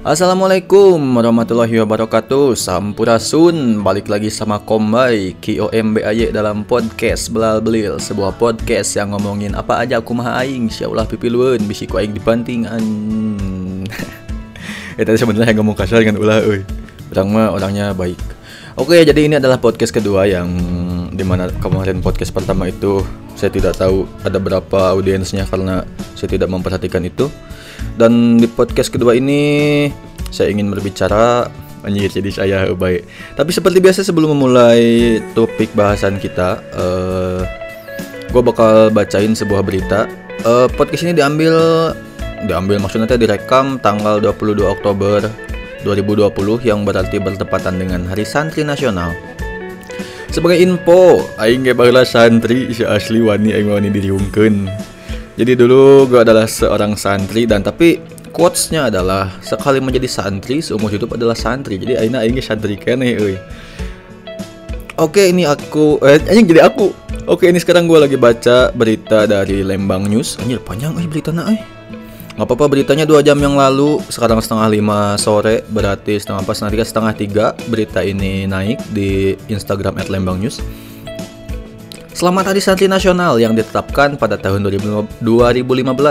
Assalamualaikum warahmatullahi wabarakatuh. Sampurasun Balik lagi sama Kombay KOMBAY dalam podcast Belal Belil Sebuah podcast yang ngomongin apa aja aku mah aing. Insyaallah pipiluan Bisi ku aing dibantingan Eh tadi sebenarnya ngomong kasar kan ulah euy Orang mah orangnya baik. Oke jadi ini adalah podcast kedua yang Di mana kemarin podcast pertama itu Saya tidak tahu ada berapa audiensnya Karena saya tidak memperhatikan itu dan di podcast kedua ini saya ingin berbicara anjir jadi saya baik. Tapi seperti biasa sebelum memulai topik bahasan kita, uh, gue bakal bacain sebuah berita. Uh, podcast ini diambil diambil maksudnya direkam tanggal 22 Oktober 2020 yang berarti bertepatan dengan Hari Santri Nasional. Sebagai info, aing ge santri si asli wani aing wani diriungkeun jadi dulu gue adalah seorang santri dan tapi quotesnya adalah sekali menjadi santri seumur hidup adalah santri. Jadi aina aing santri kene euy. Oke ini aku eh anjing jadi aku. Oke ini sekarang gue lagi baca berita dari Lembang News. Anjir panjang eh beritanya eh. Gak apa-apa beritanya dua jam yang lalu Sekarang setengah lima sore Berarti setengah pas nanti setengah tiga Berita ini naik di Instagram at News Selamat Hari Santri Nasional yang ditetapkan pada tahun 2015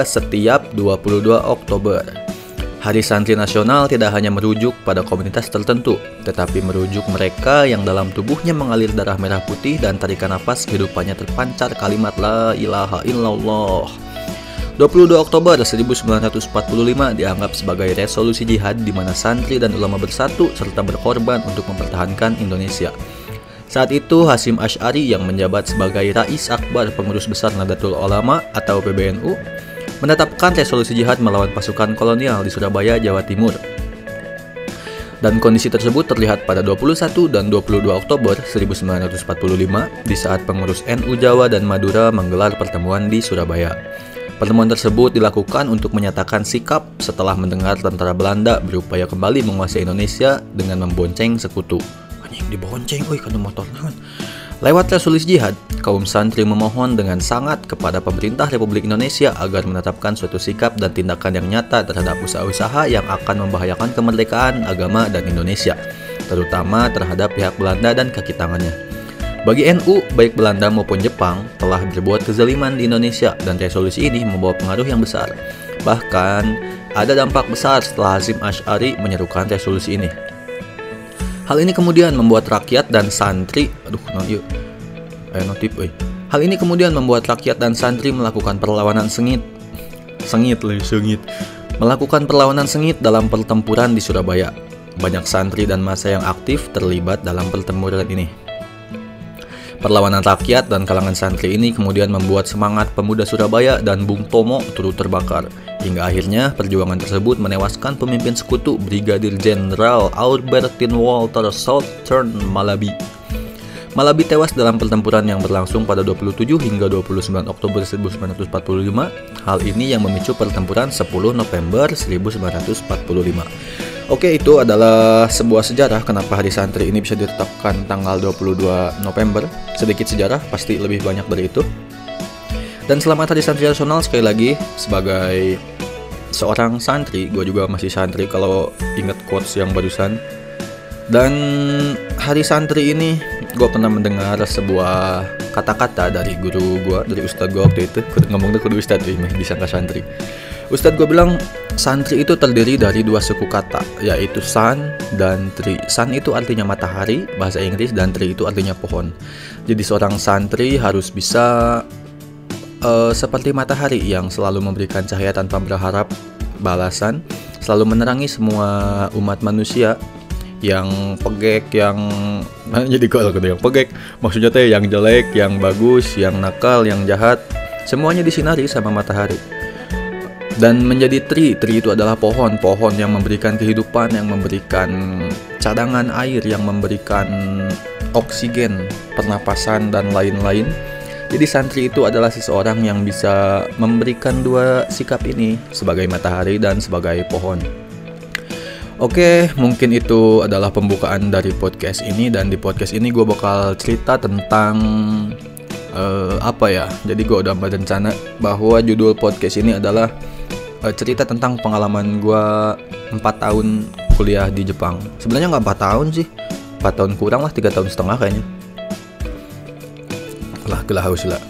setiap 22 Oktober. Hari Santri Nasional tidak hanya merujuk pada komunitas tertentu, tetapi merujuk mereka yang dalam tubuhnya mengalir darah merah putih dan tarikan nafas kehidupannya terpancar kalimat La ilaha illallah. 22 Oktober 1945 dianggap sebagai resolusi jihad di mana santri dan ulama bersatu serta berkorban untuk mempertahankan Indonesia. Saat itu Hasim Ash'ari yang menjabat sebagai Rais Akbar Pengurus Besar Nadatul Ulama atau PBNU menetapkan resolusi jihad melawan pasukan kolonial di Surabaya, Jawa Timur. Dan kondisi tersebut terlihat pada 21 dan 22 Oktober 1945 di saat pengurus NU Jawa dan Madura menggelar pertemuan di Surabaya. Pertemuan tersebut dilakukan untuk menyatakan sikap setelah mendengar tentara Belanda berupaya kembali menguasai Indonesia dengan membonceng sekutu dibonceng oi kana motor naon Lewat resolusi jihad, kaum santri memohon dengan sangat kepada pemerintah Republik Indonesia agar menetapkan suatu sikap dan tindakan yang nyata terhadap usaha-usaha yang akan membahayakan kemerdekaan agama dan Indonesia, terutama terhadap pihak Belanda dan kaki tangannya. Bagi NU, baik Belanda maupun Jepang telah berbuat kezaliman di Indonesia dan resolusi ini membawa pengaruh yang besar. Bahkan, ada dampak besar setelah Hazim Ash'ari menyerukan resolusi ini. Hal ini kemudian membuat rakyat dan santri, aduh, no, yuk, eh, notif, eh. Hal ini kemudian membuat rakyat dan santri melakukan perlawanan sengit, sengit, leh, sengit, melakukan perlawanan sengit dalam pertempuran di Surabaya. Banyak santri dan masa yang aktif terlibat dalam pertempuran ini. Perlawanan rakyat dan kalangan santri ini kemudian membuat semangat pemuda Surabaya dan Bung Tomo turut terbakar. Hingga akhirnya perjuangan tersebut menewaskan pemimpin sekutu Brigadir Jenderal Albertin Walter Southern Malabi. Malabi tewas dalam pertempuran yang berlangsung pada 27 hingga 29 Oktober 1945. Hal ini yang memicu pertempuran 10 November 1945. Oke, itu adalah sebuah sejarah kenapa Hari Santri ini bisa ditetapkan tanggal 22 November. Sedikit sejarah, pasti lebih banyak dari itu. Dan selamat Hari Santri Nasional sekali lagi sebagai seorang santri, gue juga masih santri kalau inget quotes yang barusan. Dan Hari Santri ini gue pernah mendengar sebuah kata-kata dari guru gue, dari ustadz gue waktu itu, ngomong tuh kudu ini disangka santri. Ustadz gue bilang santri itu terdiri dari dua suku kata, yaitu san dan tri. San itu artinya matahari, bahasa Inggris, dan tri itu artinya pohon. Jadi seorang santri harus bisa uh, seperti matahari yang selalu memberikan cahaya tanpa berharap balasan, selalu menerangi semua umat manusia yang pegek, yang nah, jadi kalau gitu yang pegek, maksudnya teh yang jelek, yang bagus, yang nakal, yang jahat, semuanya disinari sama matahari. Dan menjadi tri, tri itu adalah pohon, pohon yang memberikan kehidupan, yang memberikan cadangan air, yang memberikan oksigen, pernapasan dan lain-lain jadi santri itu adalah seseorang yang bisa memberikan dua sikap ini sebagai matahari dan sebagai pohon. Oke, mungkin itu adalah pembukaan dari podcast ini dan di podcast ini gue bakal cerita tentang uh, apa ya. Jadi gue udah berencana bahwa judul podcast ini adalah uh, cerita tentang pengalaman gue empat tahun kuliah di Jepang. Sebenarnya nggak empat tahun sih, empat tahun kurang lah, tiga tahun setengah kayaknya. Lah, gelah haus lah.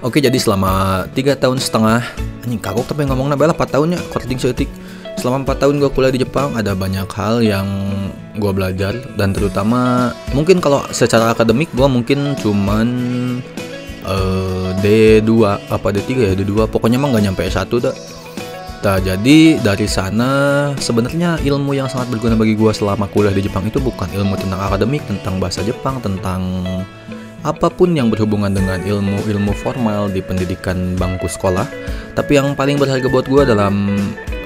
Oke, jadi selama tiga tahun setengah, anjing kagok tapi ngomongnya bela 4 tahunnya, korting setik. Selama 4 tahun gue kuliah di Jepang, ada banyak hal yang gue belajar dan terutama mungkin kalau secara akademik gue mungkin cuman uh, D2 apa D3 ya D2 pokoknya emang nggak nyampe S1 dah. Nah, jadi dari sana sebenarnya ilmu yang sangat berguna bagi gue selama kuliah di Jepang itu bukan ilmu tentang akademik, tentang bahasa Jepang, tentang apa pun yang berhubungan dengan ilmu-ilmu formal di pendidikan bangku sekolah. Tapi yang paling berharga buat gue dalam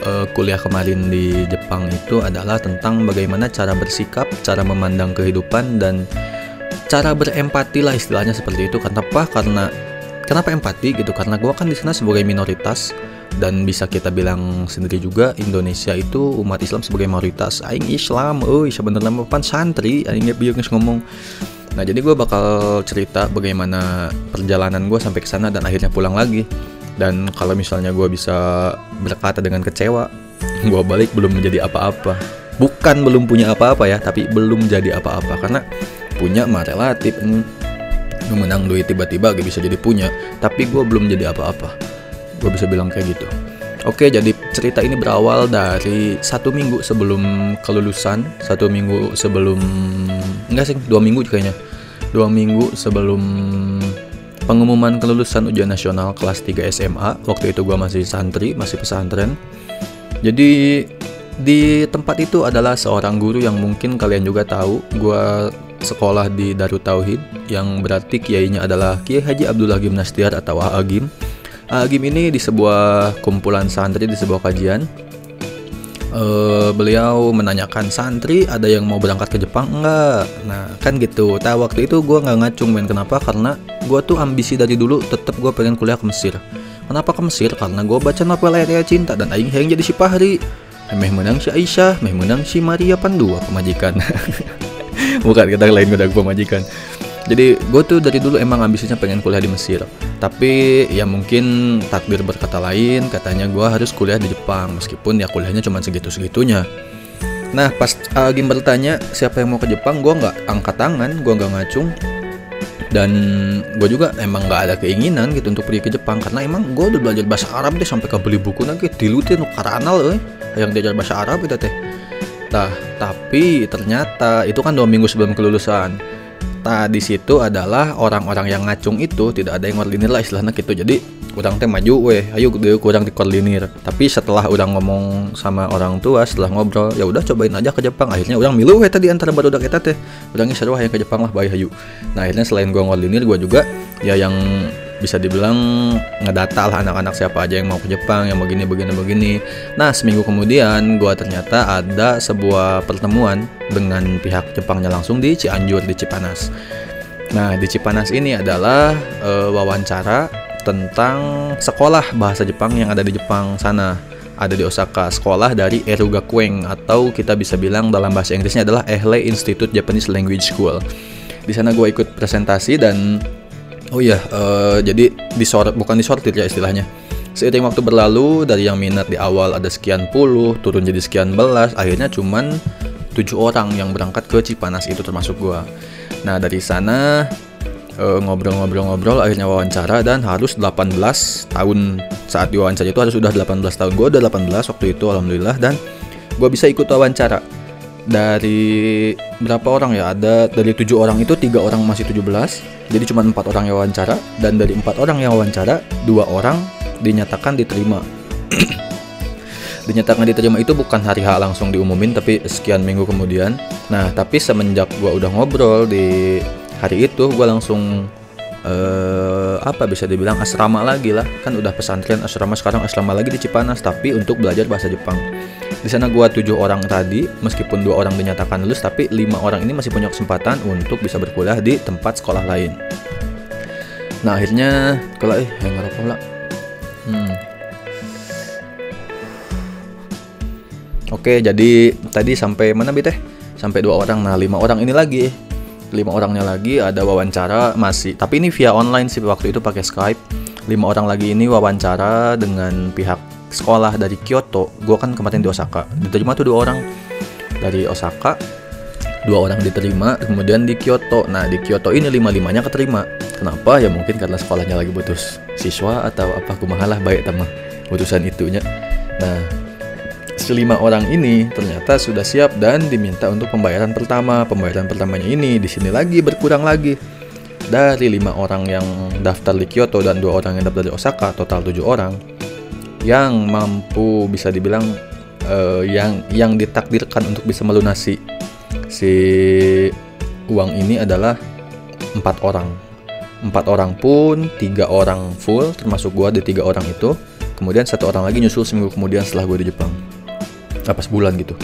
uh, kuliah kemarin di Jepang itu adalah tentang bagaimana cara bersikap, cara memandang kehidupan dan cara berempati lah istilahnya seperti itu. Kenapa? Karena kenapa empati gitu? Karena gue kan di sana sebagai minoritas dan bisa kita bilang sendiri juga Indonesia itu umat Islam sebagai mayoritas aing Islam oh sebenarnya pan santri aing biar ngomong Nah jadi gue bakal cerita bagaimana perjalanan gue sampai ke sana dan akhirnya pulang lagi. Dan kalau misalnya gue bisa berkata dengan kecewa, gue balik belum menjadi apa-apa. Bukan belum punya apa-apa ya, tapi belum jadi apa-apa karena punya mah relatif. Hmm, menang duit tiba-tiba gak bisa jadi punya, tapi gue belum jadi apa-apa. Gue bisa bilang kayak gitu. Oke, jadi cerita ini berawal dari satu minggu sebelum kelulusan, satu minggu sebelum enggak sih, dua minggu kayaknya, dua minggu sebelum pengumuman kelulusan ujian nasional kelas 3 SMA. Waktu itu gue masih santri, masih pesantren. Jadi di tempat itu adalah seorang guru yang mungkin kalian juga tahu. Gue sekolah di Darut Tauhid, yang berarti kiainya adalah Kiai Haji Abdullah Gimnastiar atau Agim game ini di sebuah kumpulan santri di sebuah kajian uh, beliau menanyakan santri ada yang mau berangkat ke Jepang enggak nah kan gitu. Tak waktu itu gue nggak ngacung main kenapa? Karena gue tuh ambisi dari dulu tetap gue pengen kuliah ke Mesir. Kenapa ke Mesir? Karena gue baca novel Ayat Cinta dan aing yang jadi si Pahri. Meh menang si Aisyah, meh menang si Maria Pandua pemajikan. Bukan kita lain udah pemajikan jadi gue tuh dari dulu emang ambisinya pengen kuliah di Mesir. Tapi ya mungkin takdir berkata lain katanya gue harus kuliah di Jepang meskipun ya kuliahnya cuma segitu segitunya nah pas uh, Gim bertanya siapa yang mau ke Jepang gue nggak angkat tangan gue nggak ngacung. Dan gue juga emang nggak ada keinginan gitu untuk pergi ke Jepang karena emang gue udah belajar bahasa Arab deh sampai ke beli buku nanti dilutin karanal eh yang diajar bahasa Arab itu teh. Nah tapi ternyata itu kan dua minggu sebelum kelulusan Nah di situ adalah orang-orang yang ngacung itu tidak ada yang koordinir lah istilahnya gitu. Jadi kurang teh maju weh, ayo deh kurang dikoordinir. Tapi setelah udah ngomong sama orang tua, setelah ngobrol, ya udah cobain aja ke Jepang. Akhirnya orang milu weh tadi antara baru kita teh. Udahnya seru yang ke Jepang lah, bayi hayu. Nah akhirnya selain gua ngoordinir, gua juga ya yang bisa dibilang ngedata lah anak-anak siapa aja yang mau ke Jepang yang begini begini begini. Nah seminggu kemudian gue ternyata ada sebuah pertemuan dengan pihak Jepangnya langsung di Cianjur di Cipanas. Nah di Cipanas ini adalah e, wawancara tentang sekolah bahasa Jepang yang ada di Jepang sana. Ada di Osaka sekolah dari Erugakueng atau kita bisa bilang dalam bahasa Inggrisnya adalah Ehle Institute Japanese Language School. Di sana gue ikut presentasi dan Oh iya, uh, jadi disorot bukan disortir ya istilahnya. Seiring waktu berlalu dari yang minat di awal ada sekian puluh, turun jadi sekian belas, akhirnya cuman tujuh orang yang berangkat ke Cipanas itu termasuk gua. Nah dari sana eh, ngobrol-ngobrol-ngobrol akhirnya wawancara dan harus 18 tahun. Saat diwawancara itu harus sudah 18 tahun. Gue udah 18 waktu itu alhamdulillah dan gue bisa ikut wawancara. Dari berapa orang ya? Ada dari tujuh orang itu tiga orang masih 17 jadi cuma empat orang yang wawancara dan dari empat orang yang wawancara dua orang dinyatakan diterima. Dinyatakan diterima itu bukan hari H langsung diumumin tapi sekian minggu kemudian. Nah tapi semenjak gua udah ngobrol di hari itu gua langsung uh, apa bisa dibilang asrama lagi lah. Kan udah pesantren asrama sekarang asrama lagi di Cipanas tapi untuk belajar bahasa Jepang. Di sana gua tujuh orang tadi meskipun dua orang dinyatakan lulus tapi lima orang ini masih punya kesempatan untuk bisa berkuliah di tempat sekolah lain. Nah akhirnya kalau eh yang ngerokok lah hmm. oke jadi tadi sampai mana bi teh sampai dua orang. Nah lima orang ini lagi lima orangnya lagi ada wawancara masih tapi ini via online sih waktu itu pakai Skype. Lima orang lagi ini wawancara dengan pihak sekolah dari Kyoto. Gue kan kemarin di Osaka. Diterima tuh dua orang. Dari Osaka dua orang diterima kemudian di Kyoto. Nah di Kyoto ini lima limanya keterima. Kenapa? Ya mungkin karena sekolahnya lagi butuh siswa atau apa. Kumahalah baik teman putusan itunya. Nah selima orang ini ternyata sudah siap dan diminta untuk pembayaran pertama. Pembayaran pertamanya ini di sini lagi berkurang lagi. Dari lima orang yang daftar di Kyoto dan dua orang yang daftar di Osaka total tujuh orang yang mampu bisa dibilang uh, yang yang ditakdirkan untuk bisa melunasi si uang ini adalah empat orang. Empat orang pun tiga orang full termasuk gua di tiga orang itu. Kemudian satu orang lagi nyusul seminggu kemudian setelah gue di Jepang apa sebulan gitu.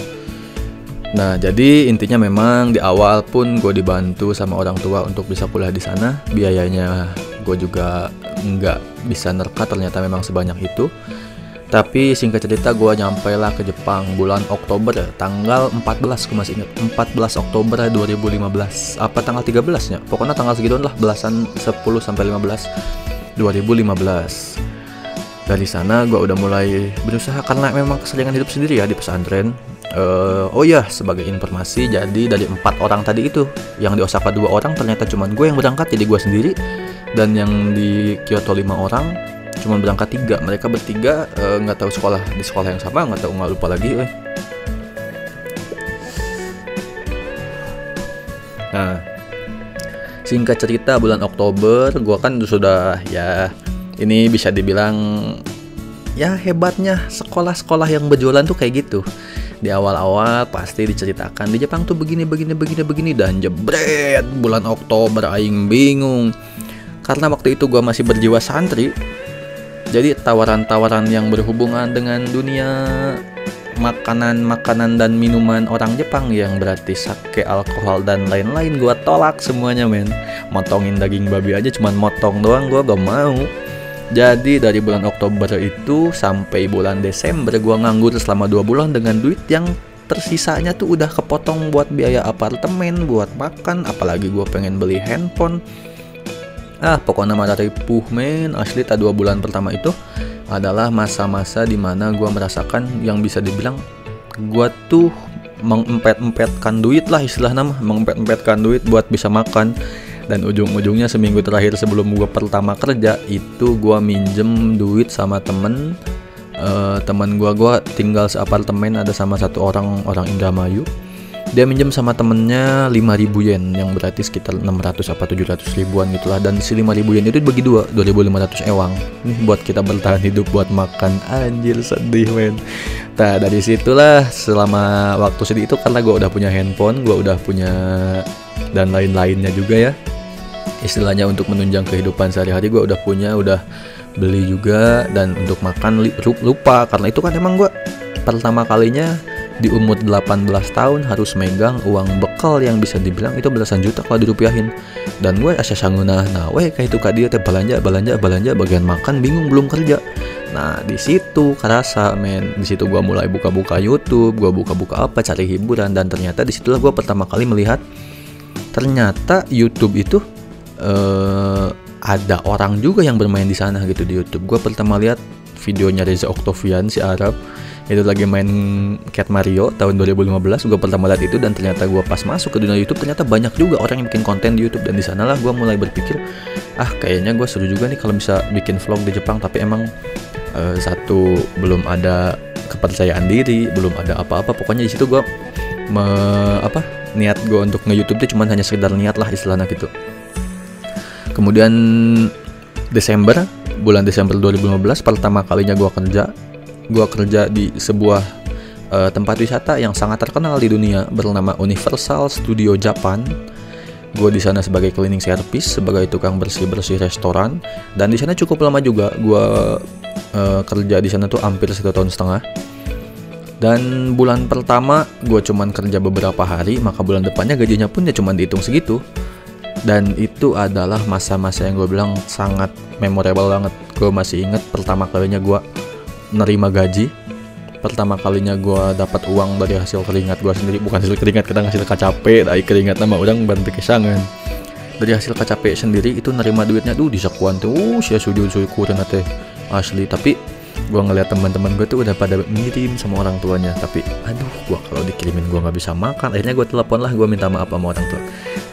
Nah jadi intinya memang di awal pun gue dibantu sama orang tua untuk bisa kuliah di sana. Biayanya gue juga nggak bisa nerka ternyata memang sebanyak itu. Tapi singkat cerita gue nyampe lah ke Jepang bulan Oktober tanggal 14 gue masih ingat. 14 Oktober 2015 apa tanggal 13 nya? Pokoknya tanggal segituan lah belasan 10 sampai 15 2015 dari sana gue udah mulai berusaha karena memang kesenjangan hidup sendiri ya di pesantren. Uh, oh ya sebagai informasi jadi dari empat orang tadi itu yang di Osaka dua orang ternyata cuma gue yang berangkat jadi gue sendiri. Dan yang di Kyoto lima orang cuma berangkat tiga. Mereka bertiga eh, nggak uh, tahu sekolah di sekolah yang sama nggak tahu nggak lupa lagi eh. nah singkat cerita bulan Oktober gue kan sudah ya ini bisa dibilang ya hebatnya sekolah-sekolah yang berjualan tuh kayak gitu di awal-awal pasti diceritakan di Jepang tuh begini begini begini begini dan jebret bulan Oktober aing bingung karena waktu itu gue masih berjiwa santri jadi tawaran-tawaran yang berhubungan dengan dunia makanan-makanan dan minuman orang Jepang yang berarti sake, alkohol dan lain-lain gua tolak semuanya men. Motongin daging babi aja cuman motong doang gua gak mau. Jadi dari bulan Oktober itu sampai bulan Desember gua nganggur selama dua bulan dengan duit yang tersisanya tuh udah kepotong buat biaya apartemen, buat makan, apalagi gua pengen beli handphone. Ah pokoknya mata ripuh men. Asli tak dua bulan pertama itu adalah masa-masa di mana gue merasakan yang bisa dibilang gue tuh mengempet-empetkan duit lah istilah nama mengempet-empetkan duit buat bisa makan dan ujung-ujungnya seminggu terakhir sebelum gue pertama kerja itu gue minjem duit sama temen. Uh, teman gue gue tinggal seapartemen ada sama satu orang orang Indramayu. Dia minjem sama temennya 5000 yen yang berarti sekitar 600 apa 700 ribuan gitulah dan si 5000 yen itu dibagi dua 2500 ewang. Nih buat kita bertahan hidup buat makan. Anjir sedih men. Nah dari situlah selama waktu sedih itu karena gue udah punya handphone gue udah punya dan lain-lainnya juga ya istilahnya untuk menunjang kehidupan sehari-hari gue udah punya udah beli juga dan untuk makan lupa. Karena itu kan emang gue pertama kalinya di umur 18 tahun harus megang uang bekal yang bisa dibilang itu belasan juta kalau dirupiahin. Dan gue asya sangguna nah weh kayak itu kak dia teh belanja belanja belanja bagian makan bingung belum kerja. Nah di situ kerasa men di situ gue mulai buka-buka YouTube gue buka-buka apa cari hiburan. Dan ternyata di situlah gue pertama kali melihat ternyata YouTube itu uh, ada orang juga yang bermain di sana gitu di YouTube. Gue pertama lihat videonya Reza Octavian si Arab. Itu lagi main Cat Mario tahun 2015 gue pertama lihat itu dan ternyata gue pas masuk ke dunia YouTube ternyata banyak juga orang yang bikin konten di YouTube. Dan di sanalah gue mulai berpikir ah kayaknya gue seru juga nih kalau bisa bikin vlog di Jepang. Tapi emang uh, satu belum ada kepercayaan diri belum ada apa-apa. Pokoknya di situ gue apa niat gue untuk nge YouTube itu cuma hanya sekedar niat lah istilahnya gitu kemudian Desember bulan Desember 2015 pertama kalinya gue kerja gue kerja di sebuah uh, tempat wisata yang sangat terkenal di dunia bernama Universal Studio Japan. Gue di sana sebagai cleaning service, sebagai tukang bersih-bersih restoran, dan di sana cukup lama juga. Gue uh, kerja di sana tuh hampir satu tahun setengah. Dan bulan pertama gue cuman kerja beberapa hari, maka bulan depannya gajinya pun ya cuman dihitung segitu. Dan itu adalah masa-masa yang gue bilang sangat memorable banget. Gue masih inget pertama kalinya gue nerima gaji pertama kalinya gue dapat uang dari hasil keringat gue sendiri. Bukan hasil keringat kadang hasil KCP dari keringat nama orang bantu kesangan dari hasil KCP sendiri itu nerima duitnya tuh di sakuan tuh uh saya sujud syukur teh asli. Tapi gue ngeliat teman-teman gue tuh udah pada ngirim sama orang tuanya tapi aduh gue kalau dikirimin gue nggak bisa makan. Akhirnya gue telepon lah gue minta maaf sama orang tua.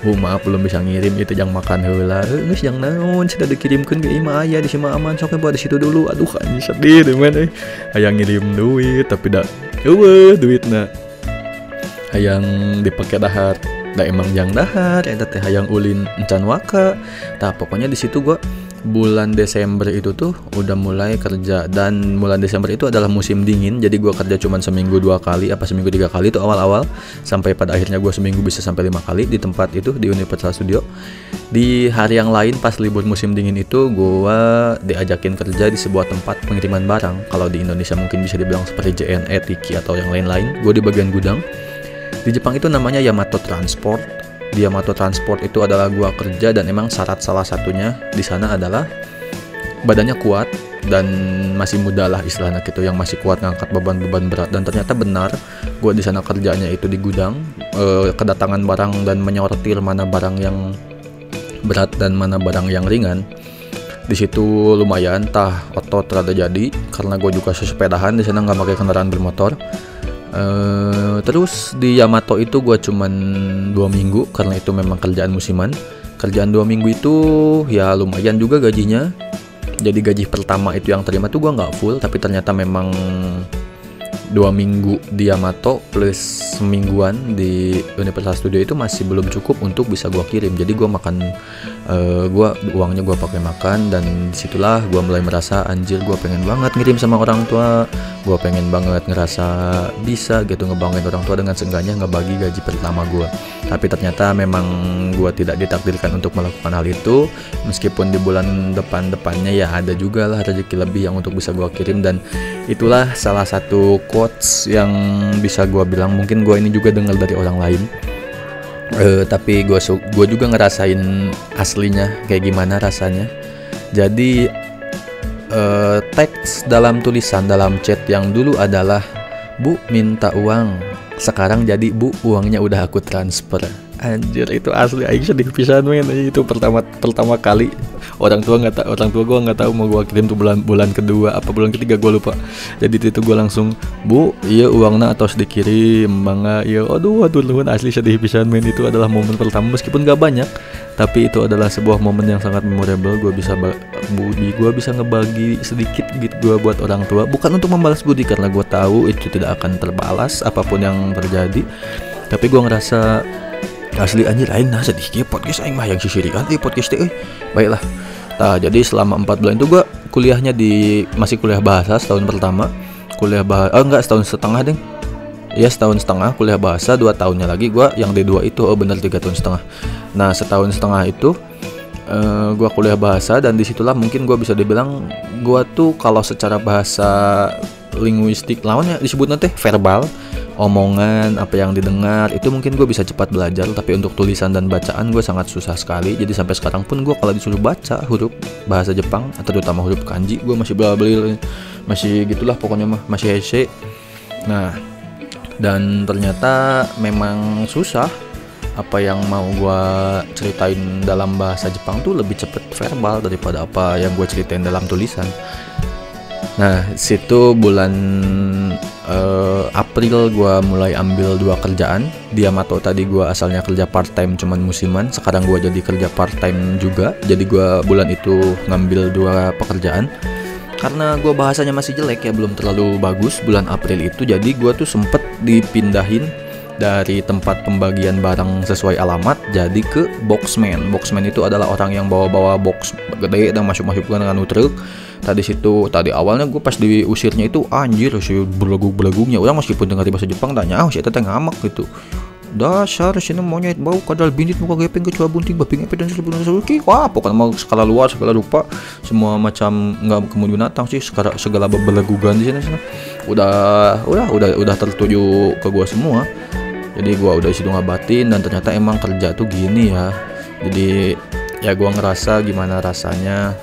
Bu maaf belum bisa ngirim itu yang makan. Hela ngus yang naon sudah dikirimkan ke ima ayah di sini aman soknya buat di situ dulu. Aduh kan sedih deh mana ayah ngirim duit tapi dak duit duit nah hayang dipakai dahar. Dah emang yang dahar eta teh hayang ulin encan waka. Tak pokoknya di situ gue bulan Desember itu tuh udah mulai kerja. Dan bulan Desember itu adalah musim dingin jadi gue kerja cuma seminggu dua kali apa seminggu tiga kali itu awal-awal. Sampai pada akhirnya gue seminggu bisa sampai lima kali di tempat itu di Universal Studio. Di hari yang lain pas libur musim dingin itu gue diajakin kerja di sebuah tempat pengiriman barang. Kalau di Indonesia mungkin bisa dibilang seperti JNE, Tiki atau yang lain-lain. Gue di bagian gudang. Di Jepang itu namanya Yamato Transport di Yamato Transport itu adalah gua kerja dan emang syarat salah satunya di sana adalah badannya kuat dan masih muda lah istilahnya gitu yang masih kuat ngangkat beban-beban berat. Dan ternyata benar gue di sana kerjanya itu di gudang e, kedatangan barang dan menyortir mana barang yang berat dan mana barang yang ringan. Di situ lumayan tah otot rada jadi karena gue juga sesepedahan di sana nggak pakai kendaraan bermotor Uh, terus di Yamato itu gue cuman dua minggu karena itu memang kerjaan musiman. Kerjaan dua minggu itu ya lumayan juga gajinya. Jadi gaji pertama itu yang terima tuh gue nggak full, tapi ternyata memang dua minggu di Yamato plus semingguan di Universal Studio itu masih belum cukup untuk bisa gue kirim. Jadi gue makan, uh, gua uangnya gue pakai makan dan di situlah gue mulai merasa anjir gue pengen banget ngirim sama orang tua. Gue pengen banget ngerasa bisa gitu ngebanggain orang tua dengan seenggaknya ngebagi gaji pertama gue. Tapi ternyata memang gue tidak ditakdirkan untuk melakukan hal itu. Meskipun di bulan depan-depannya ya ada juga lah rezeki lebih yang untuk bisa gue kirim dan itulah salah satu quotes yang bisa gue bilang mungkin gue ini juga dengar dari orang lain uh, tapi gue gue juga ngerasain aslinya kayak gimana rasanya. Jadi uh, teks dalam tulisan dalam chat yang dulu adalah bu minta uang. Sekarang jadi bu uangnya udah aku transfer anjir itu asli aing sedih pisan men. Itu pertama pertama kali orang tua nggak orang tua gue nggak tahu mau gue kirim tuh bulan bulan kedua apa bulan ketiga gue lupa. Jadi itu gue langsung bu iya uangnya atau sedikit kirim bangga iya aduh aduh luhun asli sedih pisan men. Itu adalah momen pertama meskipun gak banyak tapi itu adalah sebuah momen yang sangat memorable. Gue bisa budi gue bisa ngebagi sedikit gitu gue buat orang tua. Bukan untuk membalas budi karena gue tahu itu tidak akan terbalas apa pun yang terjadi tapi gue ngerasa asli anjir aing nah sedih kieu podcast aing mah yang sisirikan di podcast teh baiklah. Nah jadi selama 4 bulan itu gua kuliahnya di masih kuliah bahasa setahun pertama. Kuliah bahasa oh enggak setahun setengah deh ya setahun setengah kuliah bahasa dua tahunnya lagi gua yang D2 itu. Oh bener tiga tahun setengah. Nah setahun setengah itu uh, gua kuliah bahasa dan di situlah mungkin gua bisa dibilang gua tuh kalau secara bahasa linguistik lawannya disebut nanti verbal omongan apa yang didengar itu mungkin gue bisa cepat belajar tapi untuk tulisan dan bacaan gue sangat susah sekali. Jadi sampai sekarang pun gue kalau disuruh baca huruf bahasa Jepang atau terutama huruf kanji gue masih bela beli masih gitulah pokoknya mah masih hece nah dan ternyata memang susah. Apa yang mau gue ceritain dalam bahasa Jepang tuh lebih cepet verbal daripada apa yang gue ceritain dalam tulisan Nah, situ bulan uh, April gue mulai ambil dua kerjaan. Di Yamato tadi gue asalnya kerja part time cuman musiman. Sekarang gue jadi kerja part time juga. Jadi gue bulan itu ngambil dua pekerjaan. Karena gue bahasanya masih jelek ya, belum terlalu bagus bulan April itu. Jadi gue tuh sempet dipindahin dari tempat pembagian barang sesuai alamat jadi ke boxman. Boxman itu adalah orang yang bawa-bawa box gede dan masuk-masuk dengan truk. Tadi situ tadi awalnya gue pas diusirnya itu anjir si belagu-belagungnya orang meskipun dengar bahasa Jepang tanya ah si teteh ngamak gitu. Dasar sini monyet bau kadal binit muka gepeng kecoa bunting babing epe dan sebelum sulki wah pokoknya mau skala luar skala rupa semua macam nggak kemudian binatang sih segala segala belagugan di sini. Udah udah udah udah tertuju ke gua semua jadi gua udah isi batin dan ternyata emang kerja tuh gini ya jadi ya gua ngerasa gimana rasanya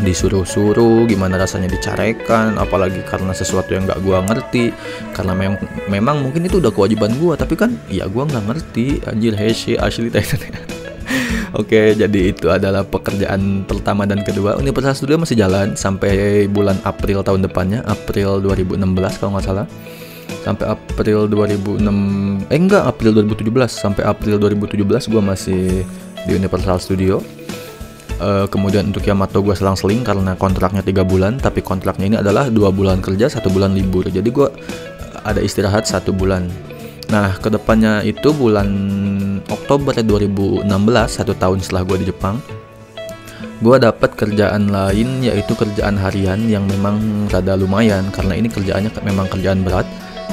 disuruh-suruh gimana rasanya dicarekan apalagi karena sesuatu yang nggak gua ngerti karena memang memang mungkin itu udah kewajiban gua tapi kan ya gua nggak ngerti anjir hese asli teh Oke, jadi itu adalah pekerjaan pertama dan kedua. Universal Studio masih jalan sampai bulan April tahun depannya, April 2016 kalau nggak salah. Sampai April 2006, eh enggak, April 2017. Sampai April 2017 gue masih di Universal Studio. Uh, kemudian untuk Yamato gue selang-seling karena kontraknya tiga bulan, tapi kontraknya ini adalah dua bulan kerja, satu bulan libur. Jadi gue ada istirahat satu bulan. Nah, ke depannya itu bulan Oktober 2016, satu tahun setelah gue di Jepang, gue dapat kerjaan lain yaitu kerjaan harian yang memang rada lumayan karena ini kerjaannya memang kerjaan berat.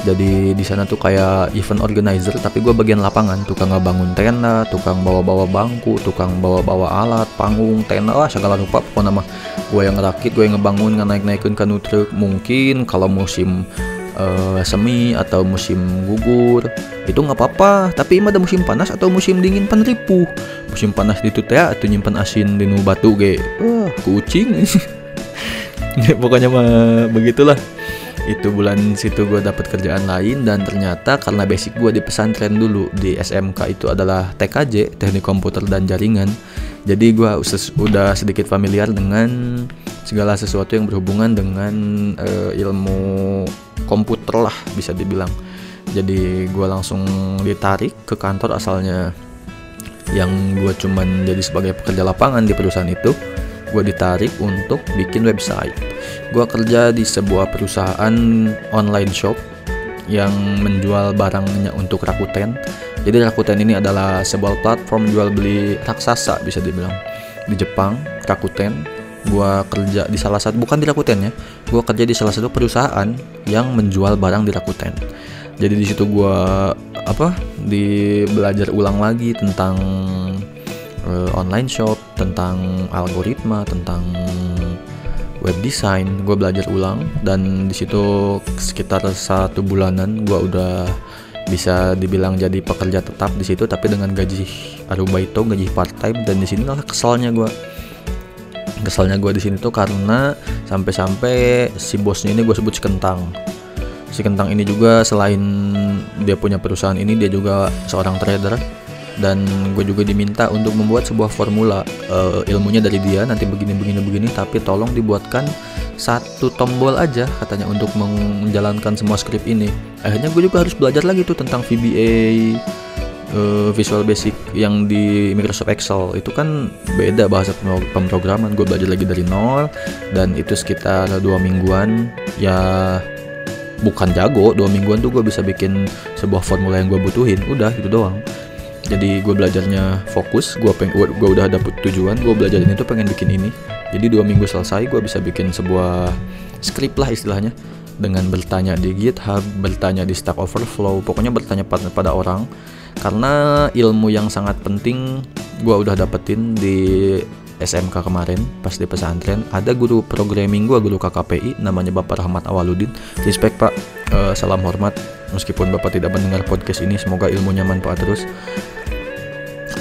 Jadi di sana tuh kayak event organizer, tapi gue bagian lapangan, tukang ngebangun tenda, tukang bawa-bawa bangku, tukang bawa-bawa alat, panggung, tenda, lah segala rupa. Pokoknya mah gue yang ngerakit, gue yang ngebangun, ngenaik-naikin kanu truk. Mungkin kalau musim uh, semi atau musim gugur itu nggak apa-apa. Tapi ada musim panas atau musim dingin peneripu musim panas di teh atau nyimpan asin di batu ge. Wah kucing. Pokoknya mah begitulah itu bulan situ gue dapat kerjaan lain dan ternyata karena basic gue di pesantren dulu di SMK itu adalah TKJ teknik komputer dan jaringan. Jadi gue udah sedikit familiar dengan segala sesuatu yang berhubungan dengan uh, ilmu komputer lah bisa dibilang. Jadi gue langsung ditarik ke kantor asalnya yang gue cuman jadi sebagai pekerja lapangan di perusahaan itu gue ditarik untuk bikin website. Gue kerja di sebuah perusahaan online shop yang menjual barangnya untuk Rakuten. Jadi Rakuten ini adalah sebuah platform jual beli raksasa bisa dibilang. Di Jepang Rakuten. Gua kerja di salah satu bukan di Rakuten ya. Gua kerja di salah satu perusahaan yang menjual barang di Rakuten. Jadi di situ gua apa di belajar ulang lagi tentang uh, online shop tentang algoritma tentang web design. Gue belajar ulang dan di situ sekitar satu bulanan gue udah bisa dibilang jadi pekerja tetap di situ tapi dengan gaji arubaito gaji part time dan di sini lah kesalnya gue kesalnya gue di sini tuh karena sampai-sampai si bosnya ini gue sebut si kentang. Si kentang ini juga selain dia punya perusahaan ini dia juga seorang trader dan gue juga diminta untuk membuat sebuah formula uh, ilmunya dari dia. Nanti begini begini begini tapi tolong dibuatkan satu tombol aja katanya untuk menjalankan semua skrip ini. Akhirnya gue juga harus belajar lagi tuh tentang VBA uh, Visual Basic yang di Microsoft Excel. Itu kan beda bahasa pemrograman. Gue belajar lagi dari nol dan itu sekitar dua mingguan. Ya bukan jago dua mingguan tuh gue bisa bikin sebuah formula yang gue butuhin. Udah itu doang jadi gue belajarnya fokus gue peng gue udah dapet tujuan gue belajarin itu pengen bikin ini. Jadi dua minggu selesai gue bisa bikin sebuah script lah istilahnya. Dengan bertanya di GitHub, bertanya di Stack Overflow, pokoknya bertanya pada, pada orang. Karena ilmu yang sangat penting gue udah dapetin di SMK kemarin pas di pesantren. Ada guru programming gue guru KKPI namanya Bapak Rahmat Awaludin. Respect Pak. Uh, salam hormat. Meskipun Bapak tidak mendengar podcast ini semoga ilmunya manfaat terus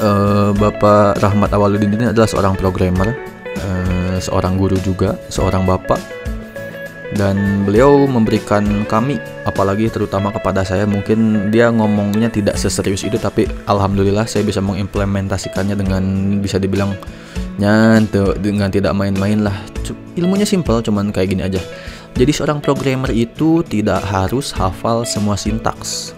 uh, Bapak Rahmat Awaludin ini adalah seorang programmer uh, seorang guru juga seorang bapak. Dan beliau memberikan kami apalagi terutama kepada saya mungkin dia ngomongnya tidak seserius itu tapi alhamdulillah saya bisa mengimplementasikannya dengan bisa dibilang nyantu dengan tidak main-main lah. Ilmunya simple cuman kayak gini aja. Jadi seorang programmer itu tidak harus hafal semua sintaks.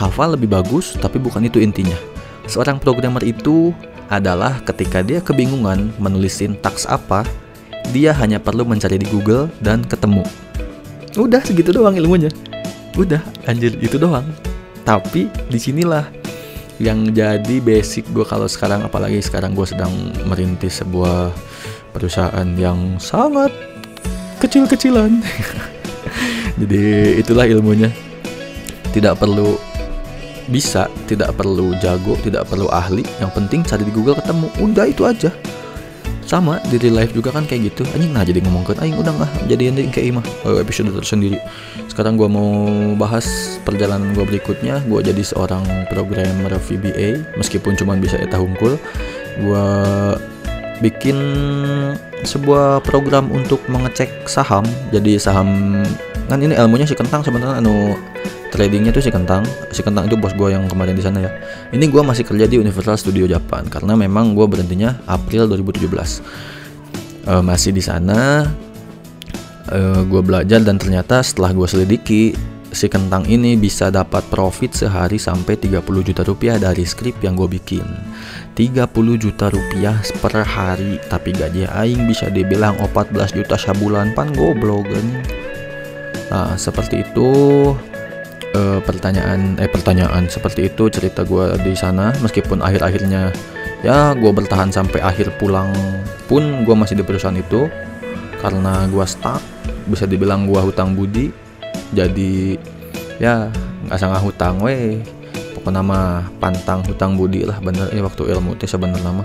Hafal lebih bagus tapi bukan itu intinya seorang programmer itu adalah ketika dia kebingungan menulis sintaks apa dia hanya perlu mencari di Google dan ketemu. Udah segitu doang ilmunya. Udah, anjir itu doang. Tapi di sinilah yang jadi basic gue kalau sekarang apalagi sekarang gue sedang merintis sebuah perusahaan yang sangat kecil-kecilan. jadi itulah ilmunya. Tidak perlu bisa, tidak perlu jago, tidak perlu ahli. Yang penting cari di Google ketemu. Udah itu aja. Sama di real life juga kan kayak gitu. Anjing nah jadi ngomongkan aing udah nggak. Jadi yang kayak imah oh, episode tersendiri. Sekarang gue mau bahas perjalanan gue berikutnya. Gue jadi seorang programmer VBA meskipun cuma bisa eta hungkul gue bikin sebuah program untuk mengecek saham. Jadi saham kan ini ilmunya si kentang sebenarnya anu tradingnya tuh si kentang. Si kentang itu bos gue yang kemarin di sana ya. Ini gue masih kerja di Universal Studio Japan karena memang gue berhentinya April 2017 uh, masih di sana uh, gue belajar dan ternyata setelah gue selidiki si kentang ini bisa dapat profit sehari sampai 30 juta rupiah dari skrip yang gue bikin. 30 juta rupiah per hari tapi gaji aing bisa dibilang 14 juta sebulan pan goblok nah seperti itu uh, pertanyaan eh pertanyaan seperti itu cerita gue di sana. Meskipun akhir-akhirnya ya gue bertahan sampai akhir pulang pun gue masih di perusahaan itu. Karena gue stuck bisa dibilang gue hutang budi. Jadi ya nggak sangat hutang weh. Pokoknya nama pantang hutang budi lah bener. Eh waktu ilmu teh sebenarnya nama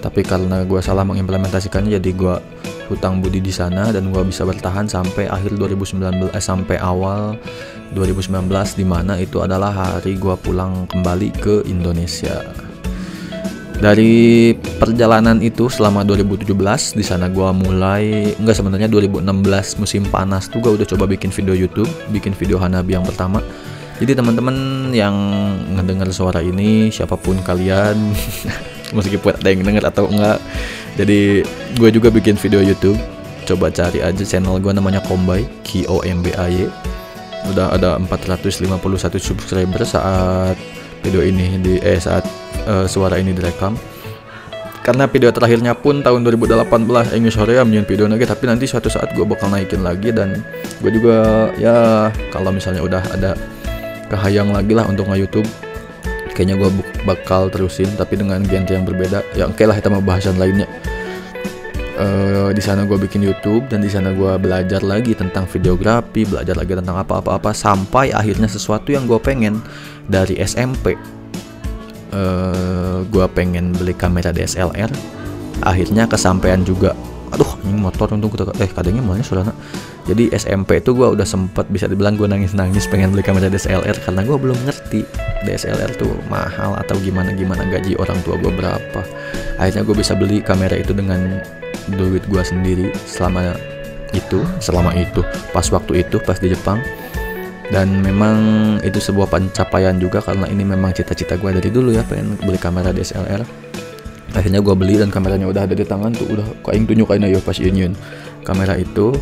tapi karena gue salah mengimplementasikannya jadi gue hutang budi di sana dan gue bisa bertahan sampai akhir 2019 eh, sampai awal 2019 di mana itu adalah hari gue pulang kembali ke Indonesia. Dari perjalanan itu selama 2017 di sana gue mulai enggak sebenarnya 2016 musim panas tuh gue udah coba bikin video YouTube, bikin video Hanabi yang pertama. Jadi teman-teman yang ngedengar suara ini siapa pun kalian meskipun ada yang denger atau enggak. Jadi gue juga bikin video YouTube. Coba cari aja channel gue namanya Kombay K O M B A Y. Udah ada 451 subscriber saat video ini di eh saat uh, suara ini direkam. Karena video terakhirnya pun tahun 2018 English Korea menjadi video lagi tapi nanti suatu saat gue bakal naikin lagi dan gue juga ya kalau misalnya udah ada kehayang lagi lah untuk nge-youtube kayaknya gue bakal terusin tapi dengan genre yang berbeda. Ya oke lah kita mau bahasan lainnya. Uh, di sana gue bikin YouTube dan di sana gue belajar lagi tentang videografi belajar lagi tentang apa-apa-apa sampai akhirnya sesuatu yang gue pengen dari SMP uh, eh, gue pengen beli kamera DSLR akhirnya kesampaian juga. Aduh ini motor untuk eh kadangnya mulanya saudara jadi SMP itu gue udah sempet bisa dibilang gue nangis-nangis pengen beli kamera DSLR karena gue belum ngerti DSLR tuh mahal atau gimana gimana gaji orang tua gue berapa. Akhirnya gue bisa beli kamera itu dengan duit gue sendiri selama itu selama itu pas waktu itu pas di Jepang. Dan memang itu sebuah pencapaian juga karena ini memang cita-cita gue dari dulu ya pengen beli kamera DSLR akhirnya gue beli dan kameranya udah ada di tangan tuh udah kok yang tunjukin ayo pas union kamera itu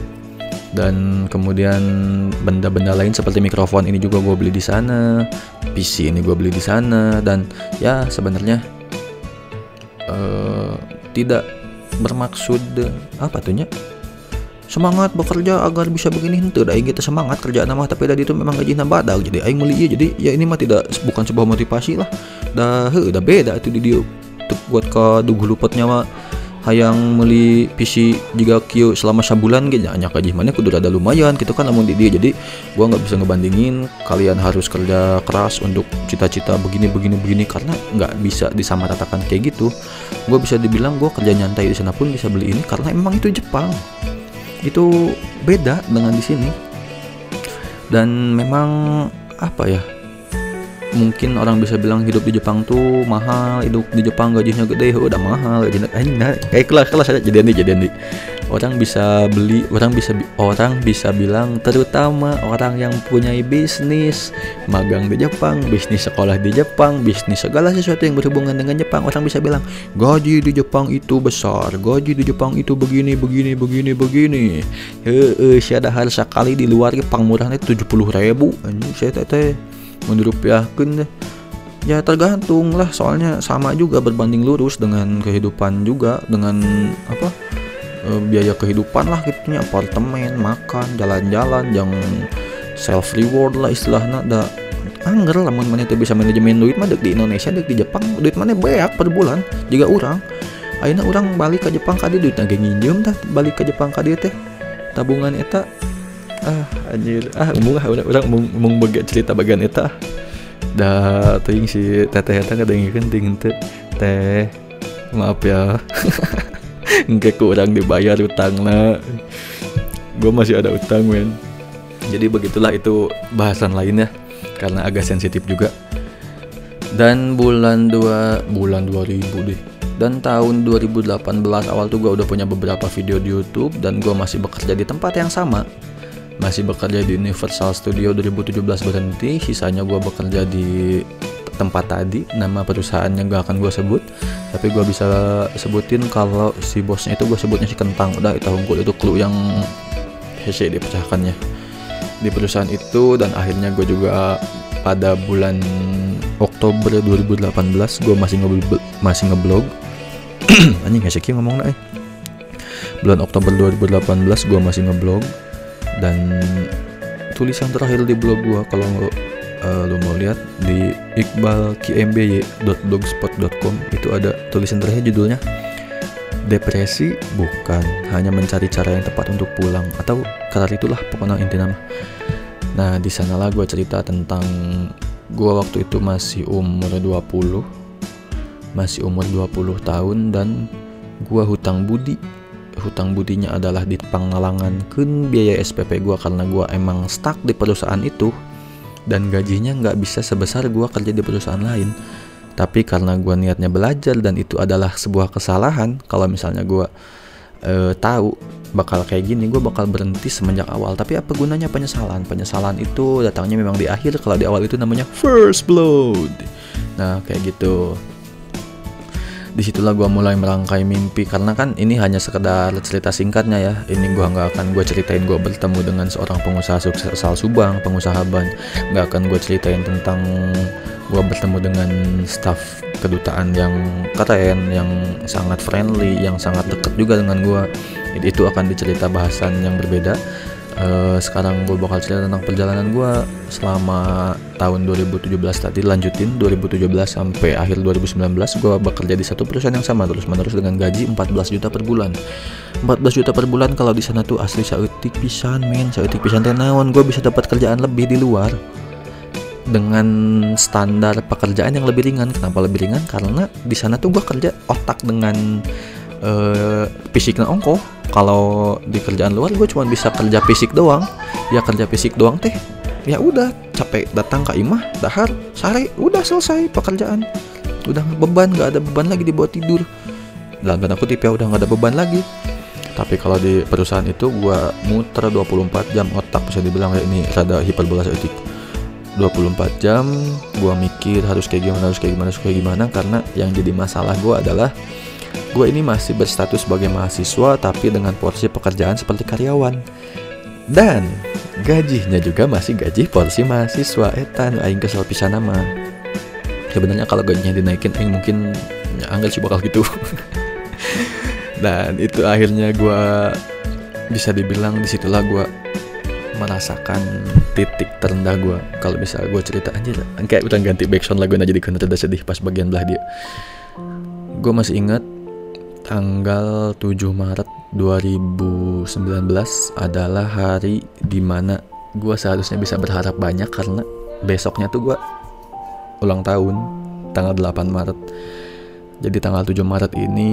dan kemudian benda-benda lain seperti mikrofon ini juga gue beli di sana PC ini gue beli di sana dan ya sebenarnya uh, tidak bermaksud apa tuhnya semangat bekerja agar bisa begini itu dah kita semangat kerja nama tapi tadi itu memang gaji badak jadi aing meli jadi ya ini mah tidak bukan sebuah motivasi lah. Dah udah beda itu di dia buat ke dugu lupatnya mah hayang meli PC jika kio selama sebulan gitu hanya kaji mana kudu ada lumayan gitu kan namun di dia. Jadi gua nggak bisa ngebandingin kalian harus kerja keras untuk cita-cita begini begini begini karena nggak bisa disamaratakan kayak gitu. Gua bisa dibilang gua kerja nyantai di sana pun bisa beli ini karena emang itu Jepang. Itu beda dengan di sini. Dan memang apa ya mungkin orang bisa bilang hidup di Jepang tuh mahal hidup di Jepang gajinya gede udah mahal gajinya kayak kelas kelas aja jadi nih jadi nih orang bisa beli orang bisa orang bisa bilang terutama orang yang punya bisnis magang di Jepang bisnis sekolah di Jepang bisnis segala sesuatu yang berhubungan dengan Jepang orang bisa bilang gaji di Jepang itu besar gaji di Jepang itu begini begini begini begini. Heeh ada harus sekali di luar Jepang murahnya tujuh puluh ribu. Anjing saya teh menurut deh ya tergantung lah soalnya sama juga berbanding lurus dengan kehidupan juga dengan apa e, biaya kehidupan lah gitunya. Apartemen makan jalan-jalan yang self reward lah istilahnya. Ada angger lah mana itu bisa manajemen duit mah di Indonesia dek di Jepang. Duit mana banyak per bulan jika orang akhirnya orang balik ke Jepang kadi duit nage nginjem dah balik ke Jepang kadi teh. Tabungan eta ah anjir. Ah umum ah orang orang umum baga cerita bagian eta. Dah ting si teteh eta kadang ting teh teh maaf ya. Engke kurang dibayar utang lah gue masih ada utang men. Jadi begitulah itu bahasan lainnya karena agak sensitif juga. Dan bulan dua bulan 2000 deh. Dan tahun 2018 awal tuh gue udah punya beberapa video di YouTube dan gue masih bekerja di tempat yang sama masih bekerja di Universal Studio 2017 berhenti. Sisanya gue bekerja di tempat tadi. Nama perusahaannya gak akan gue sebut. Tapi gue bisa sebutin kalau si bosnya itu gue sebutnya si kentang. Udah itu unggul itu clue yang hese dipecahkannya. Di perusahaan itu dan akhirnya gue juga pada bulan Oktober 2018 gue masih nge masih ngeblog. Anjing hese ngomong eh? Bulan Oktober 2018 gue masih ngeblog dan tulisan terakhir di blog gue kalau uh, lo mau lihat di iqbalkmby.blogspot.com itu ada tulisan terakhir judulnya depresi bukan hanya mencari cara yang tepat untuk pulang atau karena itulah pokoknya inti nama nah di sanalah gue cerita tentang gue waktu itu masih umur 20 masih umur 20 tahun dan gue hutang budi hutang budinya adalah di pengalangan. Kun biaya SPP gue karena gue emang stuck di perusahaan itu. Dan gajinya nggak bisa sebesar gue kerja di perusahaan lain. Tapi karena gue niatnya belajar dan itu adalah sebuah kesalahan kalau misalnya gue uh, tahu bakal kayak gini gue bakal berhenti semenjak awal. Tapi apa gunanya penyesalan? Penyesalan itu datangnya memang di akhir. Kalau di awal itu namanya first blood. Nah kayak gitu di situlah gue mulai merangkai mimpi. Karena kan ini hanya sekedar cerita singkatnya ya. Ini gue nggak akan gue ceritain gue bertemu dengan seorang pengusaha sukses asal Subang pengusaha ban. Nggak akan gue ceritain tentang gue bertemu dengan staff kedutaan yang keren yang sangat friendly yang sangat dekat juga dengan gue itu akan dicerita bahasan yang berbeda uh, sekarang gue bakal cerita tentang perjalanan gue selama tahun 2017 tadi lanjutin 2017 sampai akhir 2019 gue bekerja di satu perusahaan yang sama terus menerus dengan gaji 14 juta per bulan. 14 juta per bulan kalau di sana tuh asli sautik pisan men. Sautik pisan teh naon gue bisa dapat kerjaan lebih di luar dengan standar pekerjaan yang lebih ringan. Kenapa lebih ringan? Karena di sana tuh gue kerja otak dengan uh, fisiknya ongko kalau di kerjaan luar gue cuma bisa kerja fisik doang. Ya kerja fisik doang teh ya udah capek datang ke imah dahar sare udah selesai pekerjaan. Udah beban nggak ada beban lagi dibawa tidur. Dan aku tipe ya udah nggak ada beban lagi. Tapi kalau di perusahaan itu gue muter 24 jam otak bisa dibilang kayak ini rada hiperbola etik 24 jam gue mikir harus kayak gimana harus kayak gimana harus kayak gimana karena yang jadi masalah gue adalah gue ini masih berstatus sebagai mahasiswa tapi dengan porsi pekerjaan seperti karyawan. Dan gajinya juga masih gaji porsi mahasiswa. Etan aing kesel pisan nama sebenarnya kalau gajinya dinaikin aing mungkin ya anggal sih bakal gitu. Dan itu akhirnya gue bisa dibilang di situlah gue merasakan titik terendah gue kalau bisa gue cerita aja kayak udah ganti backsound lagu aja di rada sedih pas bagian belah dia. Gue masih ingat tanggal 7 Maret 2019 adalah hari di mana gue seharusnya bisa berharap banyak karena besoknya tuh gue ulang tahun tanggal 8 Maret. Jadi tanggal 7 Maret ini